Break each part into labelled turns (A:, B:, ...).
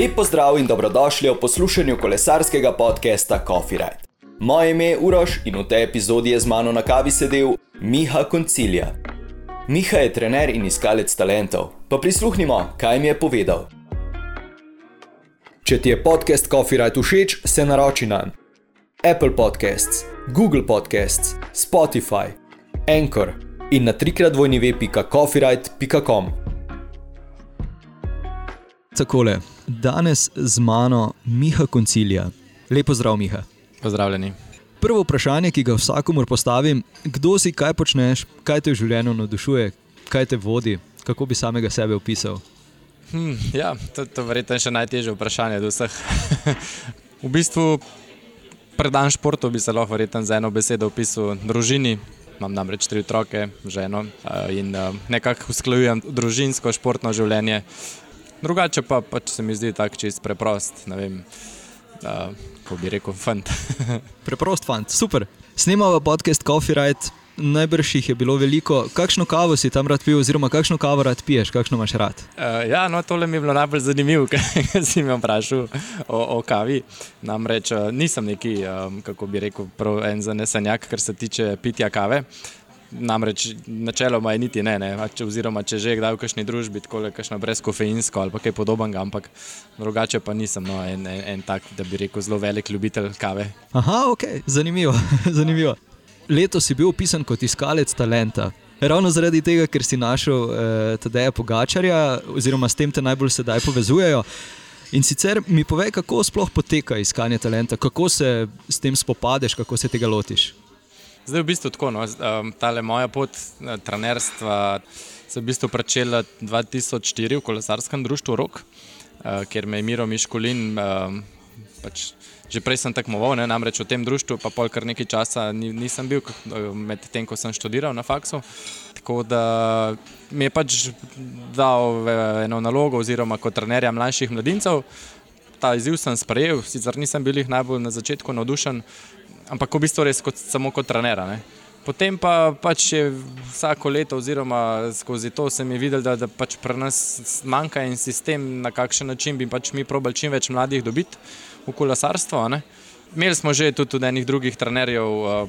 A: Lep pozdrav in dobrodošli v poslušanju kolesarskega podcasta Coffee Ride. Moje ime je Uroš in v tej epizodi je z mano na kavi sedel Miha Koncilija. Miha je trener in iskalec talentov, pa prisluhnimo, kaj mi je povedal. Če ti je podcast Coffee Ride všeč, se naroči na Apple Podcasts, Google Podcasts, Spotify, Anchor in na trikrat dvojni.coffeeride.com.
B: Takole, danes z mano Miha Koncilija. Lepo zdrav, Miha.
C: Pozdravljeni.
B: Prvo vprašanje, ki ga vsakomur postavim, kdo si, kaj počneš, kaj te v življenju navdušuje, kaj te vodi, kako bi samega sebe opisal.
C: Hm, ja, to, to verjetno je še najtežje vprašanje od vseh. v bistvu, predan športu bi se lahko verjetno z eno besedo opisal družini. Imam namreč tri otroke, ženo in nekako usklajujem družinsko športno življenje. Drugače pa pač se mi zdi tako čist preprost. Vem, uh, ko bi rekel, fant.
B: preprost fant, super. Snemava podcast Coffee Ride, najbrž jih je bilo veliko. Kakšno kavo si tam rad pil, oziroma kakšno kavo rad piješ, kakšno imaš rad?
C: Uh, ja, no, tole mi je bilo najbolj zanimivo, ker si me vprašal o, o kavi. Namreč uh, nisem neki, um, kako bi rekel, prav en zanesenjak, kar se tiče pitja kave. Namreč načeloma je niti ne, ne. Če, oziroma če že kdaj v kakšni družbi, tako je kakšno brezkofeinsko ali kaj podobnega, ampak drugače pa nisem no, en, en, en tak, da bi rekel, zelo velik ljubitelj kave.
B: Aha, ok, zanimivo. zanimivo. Letos si bil opisan kot iskalec talenta. Ravno zaradi tega, ker si našel eh, Tadeja Pogačarja, oziroma s tem te najbolj sedaj povezujejo. In sicer mi povej, kako sploh poteka iskanje talenta, kako se s tem spopadeš, kako se tega lotiš.
C: Zdaj, v bistvu tako. No, ta moja pot eh, trenerstva se je v bistvu začela 2004 v kolesarskem društvu Rok, eh, kjer me je Miro Miškolin. Pač že prej sem tekmoval, ne, namreč v tem društvu, pa pol kar nekaj časa nisem bil, med tem, ko sem študiral na faksu. Tako da mi je pač dal eno nalogo, oziroma kot trenerja mlajših mladincev. Ta izziv sem sprejel, sicer nisem bil najbolj na začetku navdušen, ampak v bistvu res kot, samo kot trener. Potem pa pač je vsako leto, oziroma skozi to se mi je videl, da, da pač pri nas manjka en sistem, na kakšen način bi pač mi probali čim več mladih dobiti v kolesarstvo. Imeli smo že tudi od enih drugih trenerjev,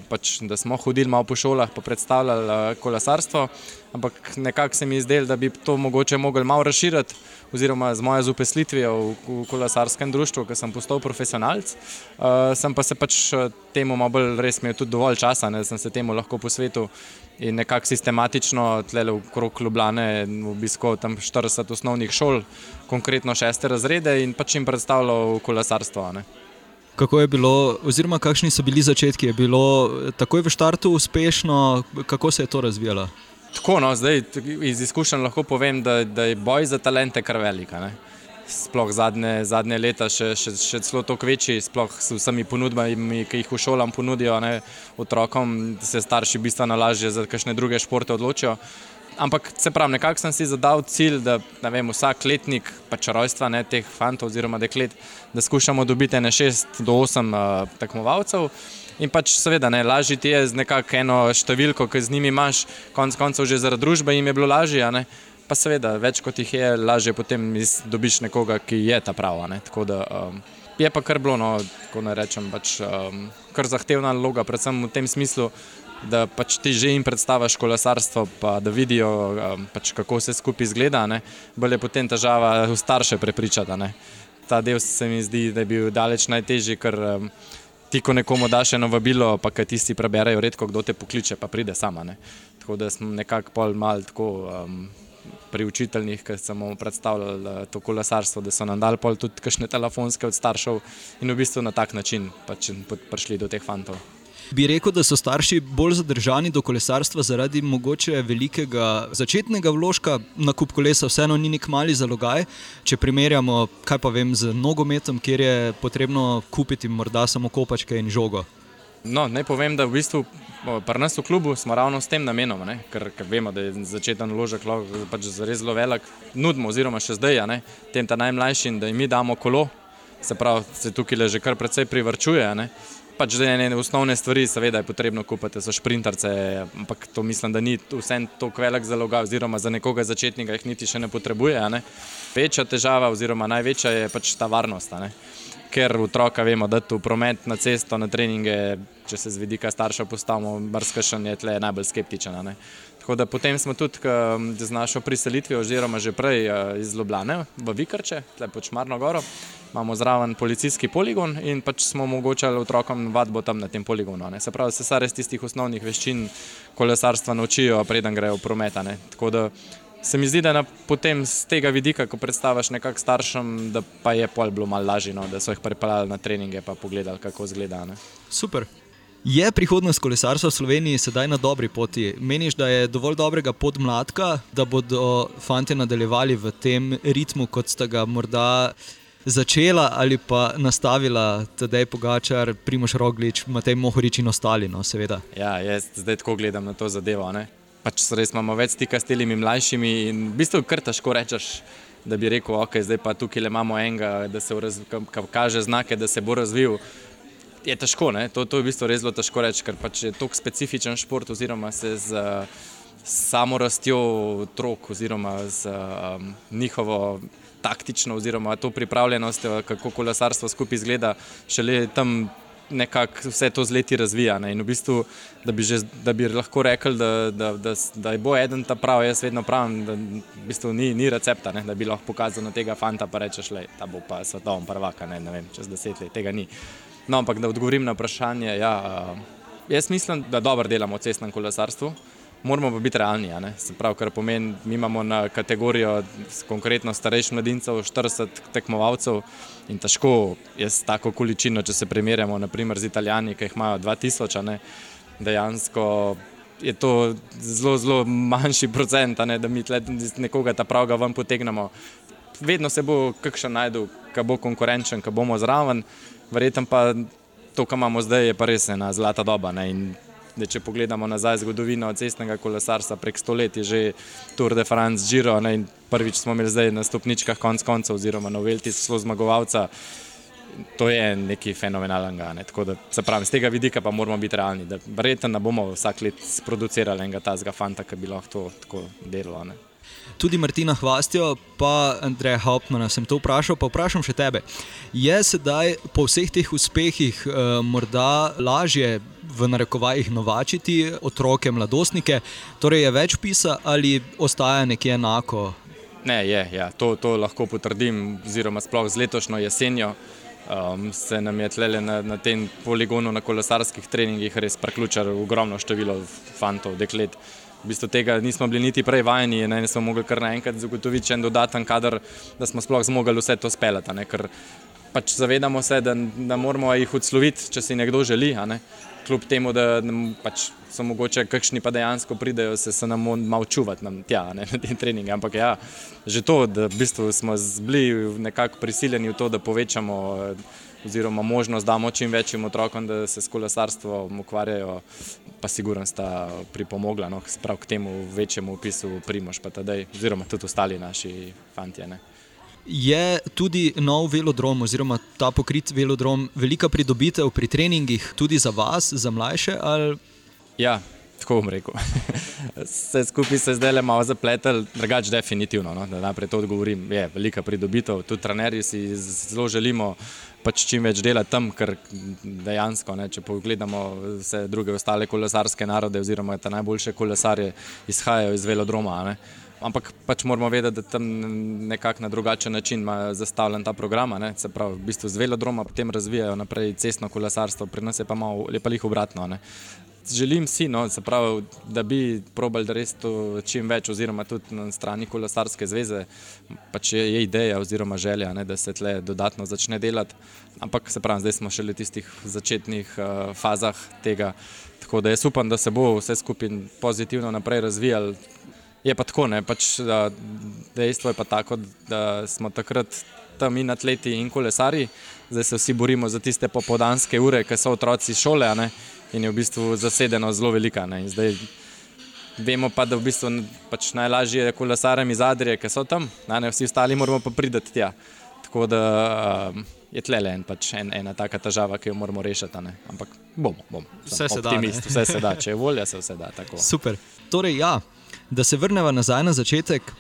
C: pač, da smo hodili malo po šolah in predstavljali kolesarstvo, ampak nekako se mi je zdelo, da bi to mogoče mogli malo razširiti oziroma z mojo zupeslitvijo v, kolesarskem društvu, ker sem postal profesionalc. Uh, sem pa se pač eh, temu malo bolj, res je tudi dovolj časa, da sem se temu lahko posvetil in nekako sistematično tlele v krog Ljubljane obiskal tam 40 osnovnih šol, konkretno šeste razrede in pač jim predstavljal kolesarstvo. Ne.
B: Kako je bilo, oziroma kakšni so bili začetki? Je bilo takoj v štartu uspešno, kako se je to razvijalo?
C: Tako, no, zdaj iz izkušenj lahko povem, da, da je boj za talente kar velika. Ne? Sploh zadnje, zadnje leta še, še, še celo toliko večji, sploh s vsemi ponudbami, ki jih v šolam ponudijo ne, otrokom, se starši bistveno lažje za kakšne druge športe odločijo. Ampak se pravi, nekako sem si zadal cilj, da vem, vsak letnik pač rojstva ne, teh fantov oziroma deklet, da skušamo dobiti ne 6 do 8 uh, tekmovalcev. In pač seveda, ne, lažje ti je z nekako eno številko, ki z njimi imaš, konec koncev že zaradi družbe jim je bilo lažje. Ne. Pa seveda, več kot jih je, lažje potem dobiš nekoga, ki je ta prava. Tako da um, je pa kar bilo, no, tako ne rečem, pač, um, kar zahtevna naloga, predvsem v tem smislu, da pač ti že jim predstaviš kolesarstvo, pa da vidijo, um, pač, kako se skupaj izgleda. Bolje je potem težava v starše prepričati. Ta del se mi zdi, da je bil daleč najtežji, ker um, ti, ko nekomu daš eno vabilo, pa kaj tisti preberejo, redko kdo te pokliče, pa pride sama. Ne. Tako da smo nekako pol mal tako. Um, Pri učiteljih, ki smo predstavljali uh, to kolesarstvo, da so nam dali tudi kakšne telefonske od staršev, in v bistvu na tak način pač prišli do teh fantov.
B: Bi rekel, da so starši bolj zadržani do kolesarstva zaradi mogoče velikega začetnega vložka na kup kolesa, vseeno ni nek mali zalogaj. Če primerjamo, kaj pa vem, z nogometom, kjer je potrebno kupiti morda samo kopačke in žogo.
C: No, naj povem, da v bistvu pri nas v klubu smo ravno s tem namenom, ne? ker, ker vemo, da je začeten vložek pač zelo velik. Nudimo, oziroma še zdaj, ne? tem ta najmlajšim, da jim mi damo kolo, se pravi, se tukaj le že kar precej privrčuje. Ne? Pač že ene osnovne stvari, seveda je potrebno kupiti, so šprinterce, ampak to mislim, da ni vse tako velik zalog, oziroma za nekoga začetnika jih niti še ne potrebuje. Ne. Večja težava, oziroma največja je pač ta varnost. Ker otroka vemo, da tu promet na cesto, na treninge, če se z vidika starša postavimo, brskašen je tle najbolj skeptičen. Tako da potem smo tudi z našo priselitvijo, oziroma že prej iz Ljubljana v Vikrče, tle pač Marno Goro, imamo zraven policijski poligon in pač smo omogočali otrokom vadbo tam na tem poligonu. Ne. Se pravi, se sare z tistih osnovnih veščin kolesarstva naučijo, preden grejo v prometane. Tako da se mi zdi, da na, potem z tega vidika, ko predstaviš nekak staršem, da pa je pol bilo malo lažje, no, da so jih pripeljali na treninge pa pogledali, kako izgleda. Ne.
B: Super. Je prihodnost kolesarstva v Sloveniji sedaj na dobri poti? Meniš, da je dovolj dobrega podmladka, da bodo fanti nadaljevali v tem ritmu, kot sta ga morda začela ali pa nastavila Tadej Pogačar, Primoš Roglič, Matej Mohorič in ostali? No,
C: ja, jaz zdaj tako gledam na to zadevo. Ne? Pač res imamo več stika s temi mlajšimi in v bistvu kar težko rečeš. Da bi rekel, ok, zdaj pa tukaj imamo enega, da se kaže znake, da se bo razvil je težko. To, to je v bistvu res zelo težko reči, ker pač je to specifičen šport, oziroma se z samo rastjo otrok, oziroma z um, njihovo taktično, oziroma to pripravljenost, kako kolesarstvo skupaj izgleda, šele tam. Nekako vse to z leti razvija. Ne? In v bistvu, da bi, že, da bi lahko rekel, da, da, da, da je bo eden ta pravi, jaz vedno pravim, da v bistvu ni, ni recepta, ne? da bi lahko pokazal na tega fanta, pa rečeš, da bo pa svetovni prvak, ne? ne vem, čez deset let. Tega ni. No, ampak da odgovorim na vprašanje. Ja, jaz mislim, da dobro delamo v cestnem kolesarstvu, moramo pa biti realni. Pravi, kar pomeni, mi imamo na kategorijo konkretno starejših mladincev 40 tekmovalcev in težko je s tako količino, če se primerjamo naprimer z Italijani, ki jih imajo 2000, ne, dejansko. Je to zelo, zelo manjši procent, ne, da mi nekoga ta pravga ven potegnemo. Vedno se bo kakšen najdel, ki bo konkurenčen, ki bomo zraven. Verjetno pa to, kar imamo zdaj, je pa res ena zlata doba. Da, če pogledamo nazaj zgodovino cestnega kolesarstva, prek stoletij že Tour de France, Giro, ne, prvič smo imeli zdaj na stopničkah konc koncev, oziroma na Velti zelo zmagovalca. To je nekaj fenomenalnega. Ne. Tako da se pravi, z tega vidika pa moramo biti realni. Verjetno ne bomo vsak let sproducirali enega tazga fanta, ki bi lahko to tako delal
B: tudi Martina Hvastjo, pa Andreja Hauptmana sem to vprašal, pa vprašam še tebe. Je sedaj po vseh teh uspehih uh, morda lažje v narekovajih novačiti otroke, mladostnike, torej je več pisa ali ostaja nekje enako?
C: Ne, je, ja, to, to lahko potrdim, oziroma sploh z letošnjo jesenjo. Um, se nam je tlele na, na tem poligonu, na kolesarskih treningih, res preključilo ogromno število fantov, deklet. V bistvu tega nismo bili niti prej vajeni, ne smo mogli kar naenkrat zagotoviti en dodaten kader, da smo sploh zmogli vse to speljati. Ker pač zavedamo se, da, da moramo jih odsloviti, če si nekdo želi. Kljub temu, da pač so mogoče kakšni pa dejansko pridejo, se, se nam malo čuvati nam tja, ne, na tem treningu. Ampak ja, že to, da v bistvu smo bili nekako prisiljeni v to, da povečamo oziroma možnost damo čim večjim otrokom, da se s kolesarstvom ukvarjajo, pa sigurno sta pripomogla no, k temu večjemu opisu Primož, pa tedaj, oziroma tudi ostali naši fanti.
B: Je tudi nov velodrom, oziroma ta pokrit velodrom, velika pridobitev pri treningih, tudi za vas, za mlajše? Ali...
C: Ja, tako bom rekel. Vse skupaj se zdaj le malo zapletel, drugače definitivno. No, da najprej to odgovorim, je velika pridobitev. Tudi trenerji si zelo želimo pač čim več dela tam, ker dejansko, ne, če pogledamo vse druge ostale kolesarske narode, oziroma te najboljše kolesarje, izhajajo iz velodroma. Ne. Ampak pač moramo vedeti, da tam nekako na drugačen način ima zastavljen ta program. Ne. Se pravi, v bistvu z velodroma potem razvijajo naprej cestno kolesarstvo, pri nas je pa malo lepih obratno. Ne. Želim si, no, pravi, da bi probali res to čim več, oziroma tudi na strani kolesarske zveze, pač je, je ideja oziroma želja, ne, da se tle dodatno začne delati. Ampak se pravi, zdaj smo šele v tistih začetnih uh, fazah tega. Tako da jaz upam, da se bo vse skupaj pozitivno naprej razvijalo. Je pa tako, ne, pač, da, dejstvo je pa tako, da smo takrat tam in atleti in kolesari, zdaj se vsi borimo za tiste popodanske ure, ki so otroci šole in je v bistvu zasedeno zelo velika. Zdaj, vemo pa, da v bistvu pač najlažje je kolesarjem iz Adrije, ki so tam, ne, vsi ostali moramo pa priti tja. Tako da je tle en, pač en, ena taka težava, ki jo moramo rešiti. Ne? Ampak bomo, bomo.
B: Vse se da.
C: Vse se da, če je volja, se vse da. Tako.
B: Super. Torej, ja, da se vrnemo nazaj na začetek.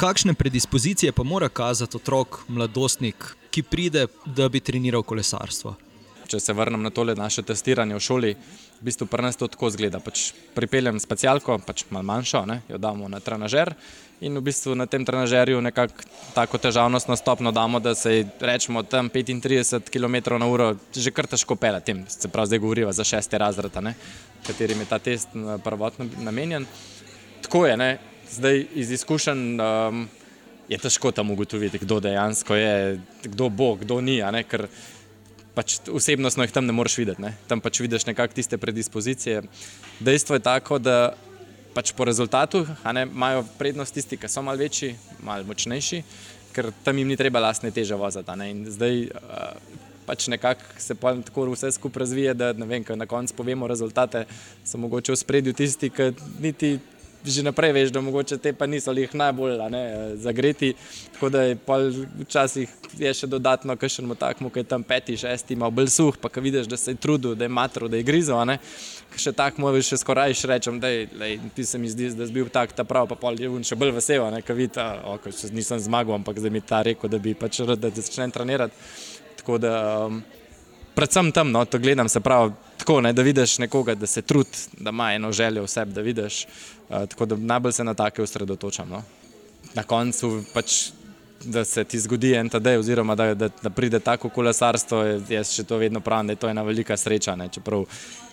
B: Kakšne predispozicije pa mora kazati otrok, mladostnik, ki pride, da bi treniral kolesarstvo?
C: Če se vrnem na tole naše testiranje v šoli, v bistvu pri nas to tako zgleda. Pač pripeljem specialko, pač malo manjšo, ne, jo damo na trenažer in v bistvu na tem trenažerju nekako tako težavnostno stopno damo, da se rečemo tam 35 km/h že kar težko pele, tem se pravi zdaj govoriva za šeste razrede, katerim je ta test eh, prvotno namenjen. Tako je, ne? zdaj iz izkušenj um, je težko tam ugotoviti, kdo dejansko je, kdo bo, kdo ni, ker pač osebnostno jih tam ne moreš videti, ne? tam pač vidiš nekako tiste predispozicije. Dejstvo je tako, da pač po rezultatu ne, imajo prednost tisti, ki so malo večji, malo močnejši, ker tam jim ni treba lastne teže voziti. In zdaj uh, pač nekako se tako vse skupaj razvije, da vem, na koncu povemo rezultate, so mogoče v spredju tisti, ki niti že naprej veš, da mogoče te pa niso jih najbolj ne, zagreti. Tako da je včasih je še dodatno, ker še imamo kaj tam peti, šesti, malo bolj suh, pa ki vidiš, da se je trudil, da je matro, da je grizel. Še tako mu še skoraj še rečem, da ti se mi zdi, da si bil tak ta prav, pa pol je še bolj vesel, ker vidi, da nisem zmagal, ampak zdaj mi ta rekel, da bi pač rad, da začnem trenirati. Tako da um, predvsem tam, no, to gledam, se pravi, tako, ne, da vidiš nekoga, da se trudi, da ima eno željo v sebi, da vidiš. Uh, tako da najbolj se na take osredotočam. No. Na koncu pač. Da se ti zgodi en tedaj, oziroma da, da, da pride tako kolesarstvo, jaz še to vedno pravim, da je to ena velika sreča. Ne, čeprav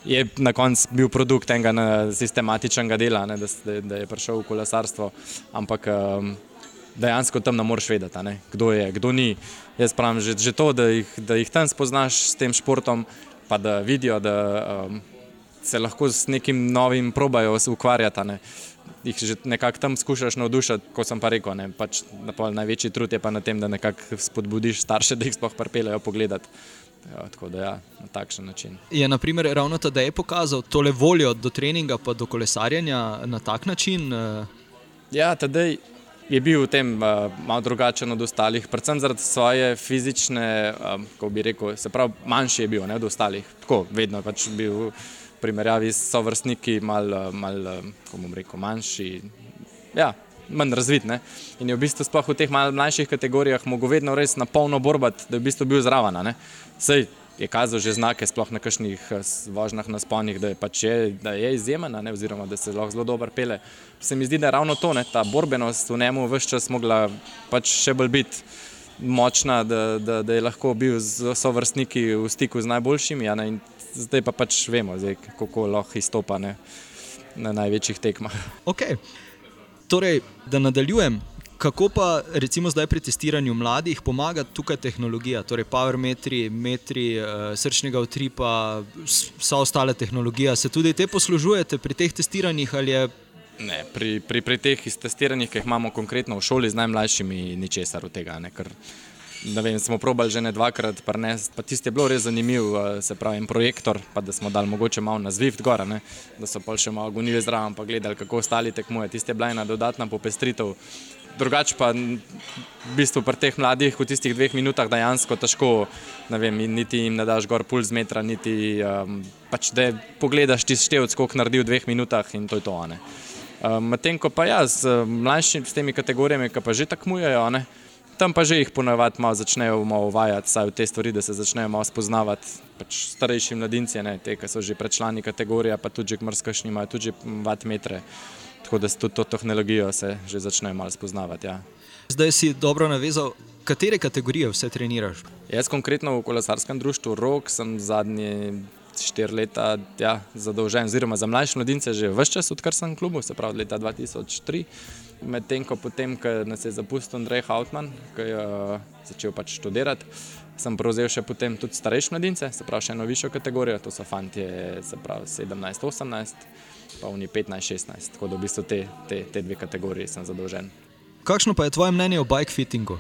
C: je na koncu bil produkt enega sistematičnega dela, ne, da, da je prišel v kolesarstvo, ampak um, dejansko tam ne moreš vedeti, ne, kdo je, kdo ni. Jaz pravim, že, že to, da jih, da jih tam spoznaš s tem športom, pa da vidijo, da um, se lahko z nekim novim probajo ukvarjati. Ne. Ih že nekako tam skušaš navdušiti, kot sem pa rekel. Ne, pač največji trud je pa na tem, da nekako spodbudiš starše, da jih sploh pripeljejo pogledati. Ja, tako da, ja, na takšen način.
B: Je naprimer, ravno ta, da je pokazal tole voljo do treninga, pa do kolesarjenja na tak način? Uh...
C: Ja, tedaj je bil v tem uh, malo drugačen od ostalih, predvsem zaradi svoje fizične, um, kako bi rekel, se pravi, manjši je bil ne, od ostalih. Tako, vedno pač bil v primerjavi s sovrstniki, malo, mal, kako bom rekel, manjši. Ja. Manj razvit. Ne? In je v bistvu sploh v teh mlajših kategorijah mogel vedno res na polno borbati, da je v bistvu bil zraven. Sej je kazal že znake, sploh na kakšnih eh, vožnjah na sponih, da je, pač je, da je izjemen, ne, oziroma da se lahko zelo dobro pele. Se mi zdi, da je ravno to, ne, ta borbenost v njemu vse čas mogla pač še bolj biti močna, da, da, da je lahko bil z sovrstniki v stiku z najboljšimi. Ne, zdaj pa pač vemo, zdaj, kako lahko izstopa ne, na največjih tekmah.
B: Okay. Torej, da nadaljujem. Kako pa recimo zdaj pri testiranju mladih pomaga tukaj tehnologija, torej powermetri, metri, uh, srčnega utripa, vsa ostala tehnologija? Se tudi te poslužujete pri teh testiranjih?
C: Ne, pri, pri, pri teh testiranjih, ki jih imamo konkretno v šoli z najmlajšimi, ni česar od tega. Ne, ker, ne vem, smo probali že ne dvakrat, pa, ne, pa tisti je bilo res zanimiv, uh, se pravi, projektor, pa da smo dali mogoče malo na zvift gor, ne, da so pa še malo gonili zraven, pa gledali, kako ostali tekmuje. Tisti je bila ena dodatna popestritev drugače pa v bistvu pri teh mladih v tistih dveh minutah dejansko težko, ne vem, niti jim ne daš gor puls metra, niti um, pač da pogledaš ti števc, koliko naredi v dveh minutah in to je to. Um, Medtem ko pa jaz z mlajšimi, s temi kategorijami, ki pa že takmujejo, ne, tam pa že jih ponavadi malo začnejo malo uvajati, saj v te stvari, da se začnejo malo spoznavati. Pač starejši mladinci, ne, te, ki so že predčlani kategorije, pa tudi že mrskašni imajo tudi vat metre. Tako da s to tehnologijo se že začnejo malo spoznavati. Ja.
B: Zdaj si dobro navezal, katere kategorije vse treniraš?
C: Jaz konkretno v kolesarskem društvu ROK sem zadnji štiri leta ja, zadolžen, oziroma za mlajše mladince že vse čas, odkar sem v klubu, se pravi od leta 2003. Medtem ko potem, ko nas je zapustil Andrej Hautman, ki je uh, začel pač študirati, sem prevzel še potem tudi starejše mladince, se pravi še eno višjo kategorijo, to so fanti, se pravi 17-18 pa oni 15-16, tako da v bistvu te, te, te dve kategoriji sem zadolžen.
B: Kakšno pa je tvoje mnenje o bike fittingu?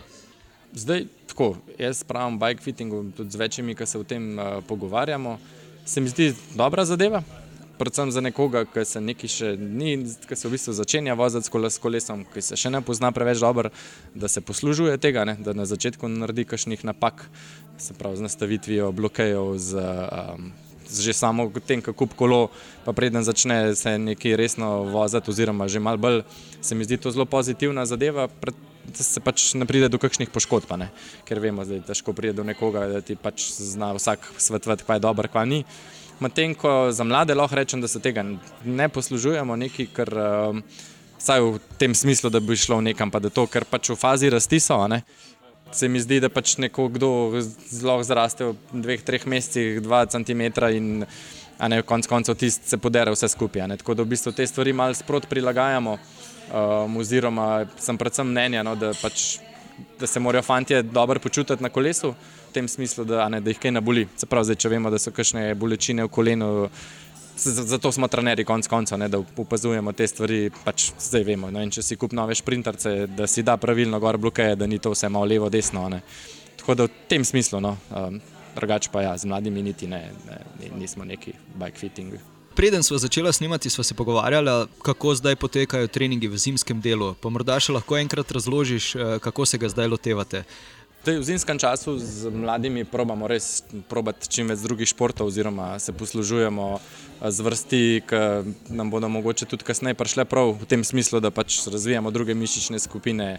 C: Zdaj, tako, jaz pravim bike fittingu tudi z večjimi, ki se o tem uh, pogovarjamo. Se mi zdi dobra zadeva. predvsem za nekoga, ki se nekaj še ni, ki se v bistvu začenja voziti s kolesom, ki se še ne pozna preveč dobro, da se poslužuje tega, ne? da na začetku naredi kakšnih napak, se pravi z nastavitvijo blokejev, z, um, že samo tem, kako kup kolo, pa preden začne se nekaj resno voziti, oziroma že mal bolj, se mi zdi to zelo pozitivna zadeva. Da se pač ne pride do kakšnih poškodb, ne? ker vemo, da je težko priti do nekoga, da ti pač zna vsak svetovati, kaj je dobro, kaj ni. Medtem ko za mlade lahko rečem, da se tega ne poslužujemo, nekaj, kar vsaj v tem smislu, da bi šlo nekam, pa da to, ker pač v fazi rasti so. Ne? Se mi zdi, da pač nekdo zelo zraste v dveh, treh mesecih, dva centimetra in ne, konc koncev tisti se podere vse skupaj. Tako da v bistvu te stvari malo sprot prilagajamo um, oziroma sem predvsem mnenja, no, da, pač, da se morajo fanti dobro počutiti na kolesu, v tem smislu, da, ne, da jih kaj ne boli. Se pravi, zdaj, če vemo, da so kakšne bolečine v kolenu. Zato smo trenerji, konc konca, ne, da opazujemo te stvari. Pač zdaj vemo. No, če si kup nove sprinterce, da si da pravilno gor blokeje, da ni to vse malo levo, desno. Ne. Tako da v tem smislu, no, um, drugače pa ja, z mladimi niti ne, ne nismo neki bike fitting
B: preden smo začeli snemati, smo se pogovarjali, kako zdaj potekajo treningi v zimskem delu. Pa morda še lahko enkrat razložiš, eh, kako se ga zdaj lotevate.
C: V zimskem času z mladimi probamo res probati čim več drugih športov, oziroma se poslužujemo eh, z vrsti, ki nam bodo mogoče tudi kasneje prišle prav v tem smislu, da pač razvijamo druge mišične skupine,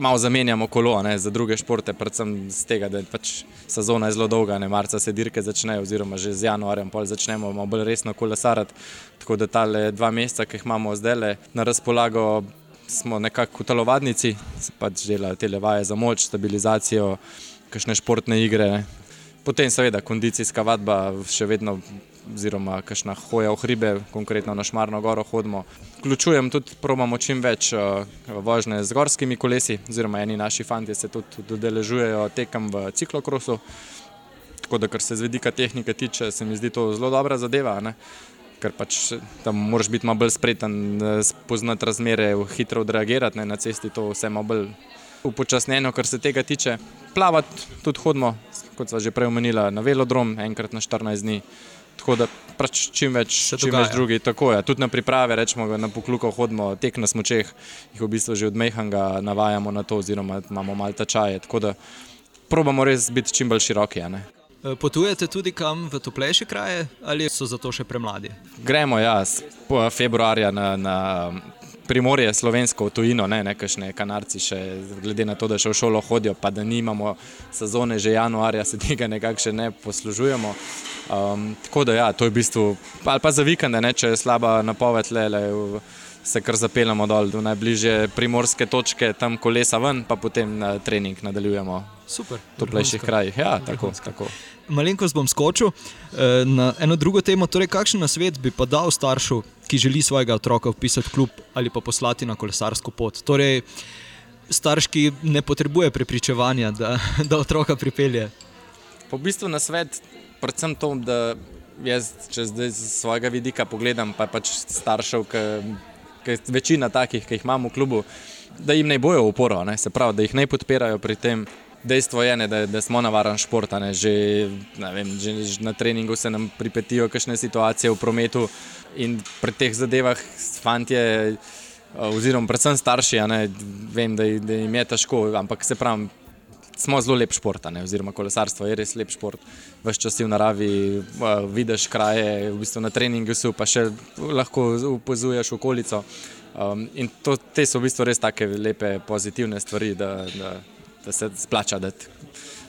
C: malo zamenjamo kolo ne, za druge športe, predvsem z tega, da je pač sezona zelo dolga, ne marca se dirke začnejo, oziroma že z januarjem začnemo malo bolj resno kolesariti. Tako da ta dva meseca, ki jih imamo zdaj na razpolago, smo nekako v telovadnici, se pač delajo te levaje za moč, stabilizacijo, kakšne športne igre. Potem, seveda, kondicijska vadba še vedno oziroma kakšna hoja v hribe, konkretno na Šmarno goro hodimo. Vključujem tudi, probamo čim več uh, vožnje z gorskimi kolesi, oziroma eni naši fanti se tudi dodeležujejo tekem v ciklokrosu. Tako da, kar se z vidika tehnike tiče, se mi zdi to zelo dobra zadeva. Ne? Ker pač tam moraš biti malo bolj spreten, spoznati razmere, hitro odreagirati ne? na cesti, to vse malo bolj upočasnjeno, kar se tega tiče. Plavati tudi hodimo, kot sva že prej omenila, na velodrom, enkrat na 14 dni. Tako da pač čim več, čim več drugih. Tako je. Tudi na priprave, rečemo, na pokluko hodimo, tek na smočeh, jih v bistvu že od Mehanga navajamo na to, oziroma imamo malo tečaje. Tako da probamo res biti čim bolj široki.
B: E, potujete tudi kam v toplejše kraje ali so zato še premladi?
C: Gremo, ja, februarja na, na primorje slovensko v tujino, ne nekakšne kanarci, še, glede na to, da še v šolo hodijo, pa da nimamo sezone, že januarja se tega nekako še ne poslužujemo. Um, tako da ja, to je v bistvu, ali pa za vikende, ne, če je slaba napoved, le, le, se kar zapeljamo dol do najbližje primorske točke, tam kolesa ven, pa potem na trening nadaljujemo.
B: Super.
C: V toplejših krajih. Ja, tako, tako.
B: Malenkost bom skočil eh, na eno drugo temo. Torej, kakšen svet bi pa dal staršu, ki želi svojega otroka vpisati v klub ali pa poslati na kolesarsko pot? Torej, starš, ki ne potrebuje prepričevanja, da, da otroka pripelje.
C: Po bistvu na svet, predvsem to, da jaz, če zdaj z svojega vidika pogledam, pa pač staršev, ki večina takih, ki jih imamo v klubu, da jim ne bojo uporo, ne? se pravi, da jih ne podpirajo pri tem. Dejstvo je, ne, da, da smo navaren šport, že, že, že na treningu se nam pripetijo kakšne situacije v prometu in pri teh zadevah fantje, oziroma predvsem starši, ne, vem, da, da jim je težko, ampak se pravi, smo zelo lep šport, oziroma kolesarstvo je res lep šport. Ves čas si v naravi, vidiš kraje, v bistvu na treningu si pa še lahko opazuješ okolico. Um, in to, te so v bistvu res tako lepe, pozitivne stvari. Da, da, da se splača dati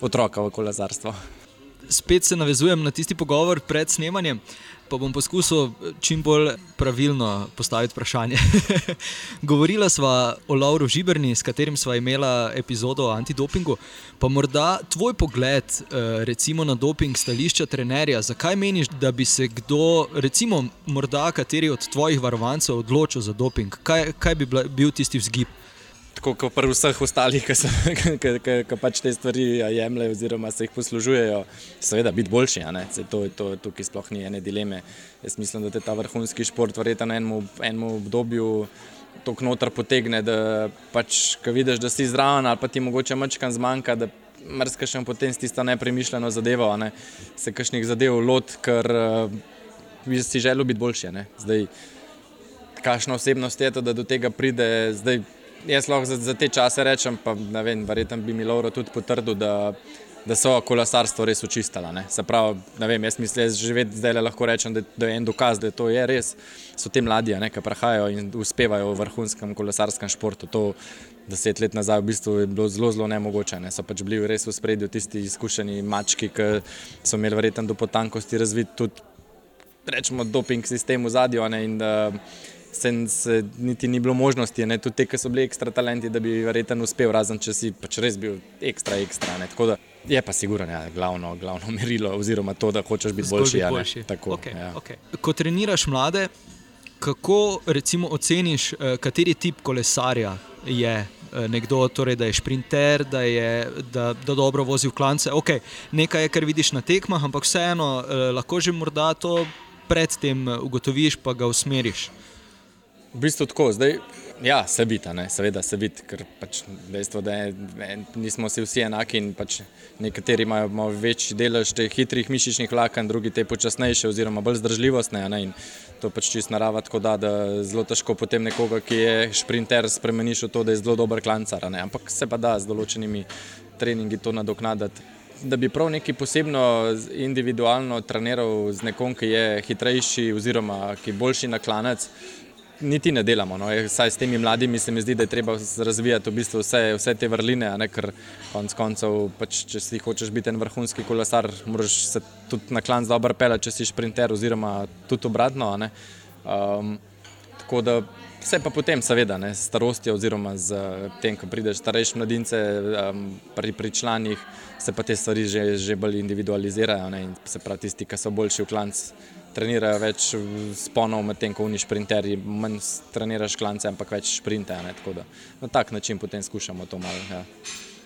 C: otroka v kolesarstvo.
B: Spet se navezujem na tisti pogovor pred snemanjem, pa bom poskusil čim bolj pravilno postaviti vprašanje. Govorila sva o Lauru Žiberni, s katerim sva imela epizodo o antidopingu. Pa morda tvoj pogled eh, recimo, na doping stališča trenerja, zakaj meniš, da bi se kdo, recimo, morda kateri od tvojih varovancev odločil za doping? Kaj, kaj bi bil tisti vzgib?
C: Tako kot pri vseh ostalih, ki pač te stvari jemljejo, oziroma se jih poslužujejo, seveda biti boljši. To, to, tukaj sploh ni ene dileme. Jaz mislim, da te ta vrhunski šport verjetno na enem, enem obdobju tako noter potegne, da pač, ko vidiš, da si zraven ali pa ti mogoče mačkam zmanjka. Mrzkaš potem s tisto nepremišljeno zadevo, ne? se kakšnih zadev lot, ker bi si želel biti boljši. Zdaj, kakšna osebnost je to, da do tega pride. Zdaj, jaz lahko za, za te čase rečem, pa ne vem, verjetno bi mi Lauro tudi potrdil, da, da so kolesarstvo res očistila. Ne? Se pravi, ne vem, jaz mislim, da že zdaj lahko rečem, da, da je en dokaz, da to je res. So te mladi, ki prahajajo in uspevajo v vrhunskem kolesarskem športu. To, Deset let nazaj v bistvu je bilo zelo, zelo nemogoče. Ne? So pač bili res v spredju tisti izkušeni mački, ki so imeli verjetno do potankosti razvit tudi, rečemo, doping sistem v zadju. In uh, se, se niti ni bilo možnosti, ne, tudi te, ki so bili ekstra talenti, da bi verjetno uspel, razen če si pač res bil ekstra, ekstra. Ne, da je pa sigurno ja, glavno, glavno merilo, oziroma to, da hočeš biti boljši.
B: Biti boljši. Ja, tako, okay, ja. okay. Ko treniraš mlade, kako recimo oceniš, eh, kateri tip kolesarja je? Eh, nekdo, torej, da je sprinter, da, je, da, da dobro vozi v klance. Okay, nekaj je, kar vidiš na tekmah, ampak vseeno eh, lahko že morda to predtem ugotoviš, pa ga usmeriš.
C: V bistvu tako, zdaj, ja, se vidi, seveda se vidi, ker pač dejstvo, da je, nismo vsi enaki in pač nekateri imajo malo večji delež teh hitrih mišičnih vlaken, drugi te počasnejše oziroma bolj zdržljivostne. Ne, in to pač čist narava tako da, da zelo težko potem nekoga, ki je sprinter, spremeniš v to, da je zelo dober klancar. Ne, ampak se pa da z določenimi treningi to nadoknaditi. Da bi prav neki posebno individualno treniral z nekom, ki je hitrejši oziroma ki je boljši na klanec, niti ne delamo. No. Saj s temi mladimi se mi zdi, da je treba razvijati v bistvu vse, vse te vrline, ne, ker konec koncev, pač, če si hočeš biti en vrhunski kolesar, moraš se tudi na klan dobro pelati, če si sprinter, oziroma tudi obratno. Um, tako da vse pa potem, seveda, ne, s starostjo, oziroma z tem, ko prideš starejši mladince um, pri, pri članih, se pa te stvari že, že bolj individualizirajo ne, se pravi tisti, ki so boljši v klancu trenirajo več sponov, medtem ko uniš sprinterji, manj treniraš klance, ampak več sprinte. Na tak način potem skušamo to malo, ja,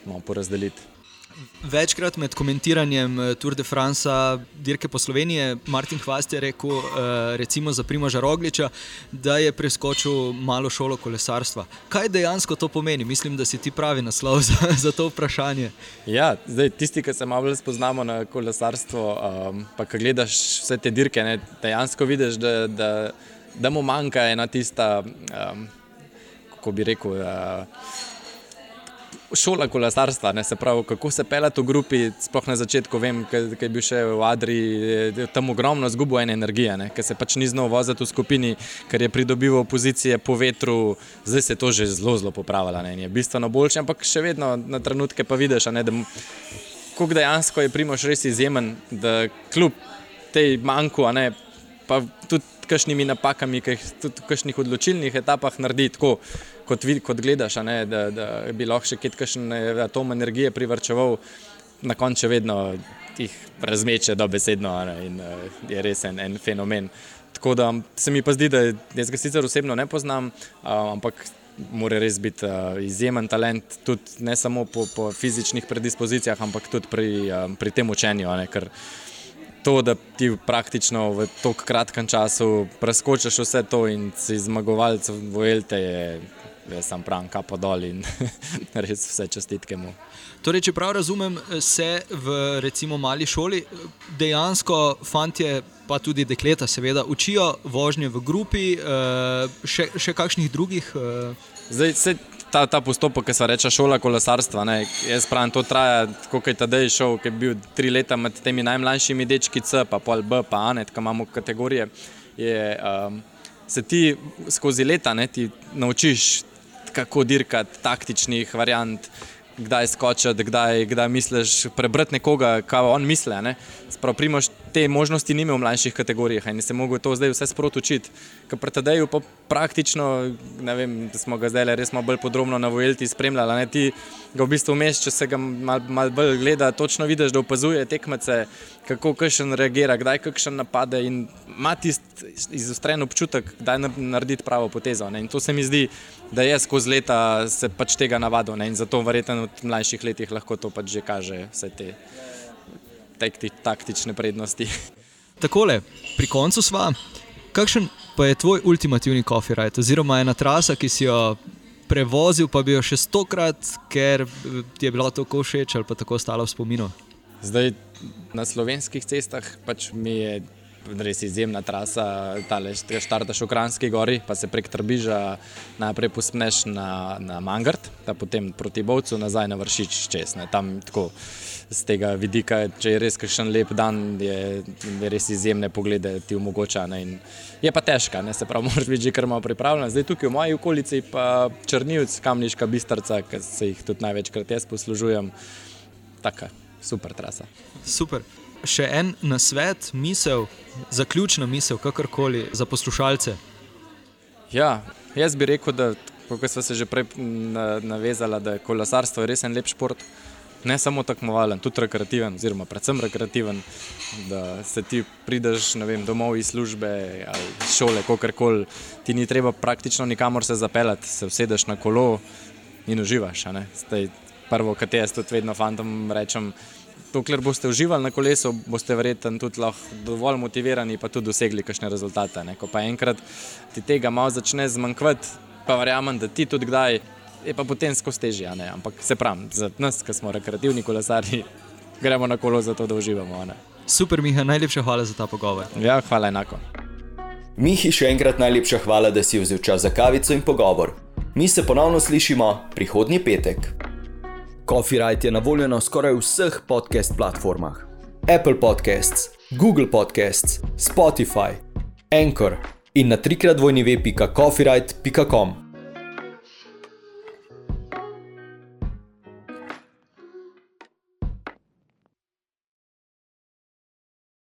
C: malo porazdeliti.
B: Večkrat med komentiranjem eh, Tour de France, dirke po Sloveniji, Martin Hvast je rekel, eh, recimo za Primoža Rogliča, da je preskočil malo šolo kolesarstva. Kaj dejansko to pomeni? Mislim, da si ti pravi naslov za, za to vprašanje.
C: Ja, zdaj, tisti, ki se malo spoznamo na kolesarstvo, um, pa ki gledaš vse te dirke, ne, dejansko vidiš, da, da, da mu manjka ena tista, um, kako bi rekel. Uh, šola kolesarstva, ne, se pravi, kako se pelati v grupi. Sploh na začetku, vem, kaj je bil še v Adriji, tam ogromno zgubo ene energije, ker se pač ni znal voziti v skupini, ker je pridobival pozicije po vetru, zdaj se je to že zelo, zelo popravilo. Je bistveno boljše, ampak še vedno na trenutke pa vidiš, ne, da kako dejansko je Primoš res izjemen, da kljub tej manjku, ne, pa tudi kakšnimi napakami, ki jih tudi v kakšnih odločilnih etapah naredi tako kot, vid, kot gledaš, ne, da, da bi lahko še kakšen atom energije privrčeval, na koncu vedno jih razmeče dobesedno ne, in uh, je res en, en fenomen. Tako da se mi pa zdi, da jaz ga sicer osebno ne poznam, ampak mora res biti uh, izjemen talent, tudi ne samo po, po fizičnih predispozicijah, ampak tudi pri, um, pri tem učenju. Ne, To, da ti praktično v tako kratkem času preskočiš vse to in si zmagovalec v Elte, je jaz sem pravi, kapo dol in res vse čestitke mu.
B: Torej, če prav razumem, se v recimo mali šoli dejansko fantje, pa tudi dekleta, seveda, učijo vožnje v grupi, eh, še, še kakšnih drugih. Eh?
C: Zdaj, se, ta, ta postopek, ki se reče šola kolesarstva, ne, jaz pravim, to traja, kot je tedaj šel, ki je bil tri leta med temi najmlajšimi dečki C, pa pol B, pa A, ne, ki imamo kategorije. Je, um, se ti skozi leta ne, ti naučiš kako dirkati, taktičnih variant, kdaj skočiti, kdaj, kdaj misliš prebrati nekoga, kaj on misli. Sprav primoš te možnosti nima v mlajših kategorijah in se mogo to zdaj vse sproti učiti. Ker pri TD-ju pa praktično, ne vem, smo ga zdaj res malo bolj podrobno na Vojlti spremljali, ne ti ga v bistvu vmes, če se ga malo mal bolj gleda, točno vidiš, da opazuje tekmece, kako kakšen reagira, kdaj kakšen napade in ima tisti izostren občutek, kdaj narediti pravo potezo. Ne? In to se mi zdi, da je skozi leta se pač tega navadil in zato verjetno v mlajših letih lahko to pač že kaže vse te taktične prednosti.
B: Takole, pri koncu sva. Kakšen pa je tvoj ultimativni copyright, oziroma ena trasa, ki si jo prevozil, pa bi jo še stokrat, ker ti je bilo tako všeč ali pa tako ostalo v spominu?
C: Zdaj na slovenskih cestah pač mi je res izjemna trasa, tale štartaš v Kranski gori, pa se prek Trbiža najprej pospneš na, na Mangard, pa potem proti Bovcu nazaj na Vršič čez. Ne. Tam tako z tega vidika, če je res kakšen lep dan, je, je res izjemne poglede ti omogoča. Ne. In je pa težka, ne. se pravi, moraš biti že kar malo pripravljen. Zdaj tukaj v moji okolici pa Črnivc, Kamniška Bistrca, ki se jih tudi največkrat jaz poslužujem. Taka, super trasa.
B: Super še en nasvet, misel, zaključna misel, kakorkoli za poslušalce.
C: Ja, jaz bi rekel, da kot smo se že prej navezali, da je kolesarstvo res en lep šport. Ne samo tekmovalen, tudi rekreativen, oziroma predvsem rekreativen, da se ti prideš vem, domov iz službe ali šole, kakorkoli, ti ni treba praktično nikamor se zapeljati, se usedeš na kolo in uživaš. Prvo, kar jaz tudi vedno fantom rečem, dokler boste uživali na kolesu, boste verjetno tudi dovolj motivirani, pa tudi dosegli kakšne rezultate. Ne? Ko pa enkrat ti tega malo začne zmanjkvati, pa verjamem, da ti tudi kdaj, je pa potem skozi težje. Ampak se pravi, za nas, ki smo rekreativni kolesari, gremo na kolo zato, da uživamo. Ne?
B: Super, Miha, najlepša hvala za ta pogovor.
C: Ja, hvala enako.
A: Mihi, še enkrat najlepša hvala, da si vzel čas za kavico in pogovor. Mi se ponovno slišimo prihodnji petek. Copyright je na voljo na skoraj vseh podcast platformah: Apple Podcasts, Google Podcasts, Spotify, Anchor in na trikrat vojni web.coffeeright.com.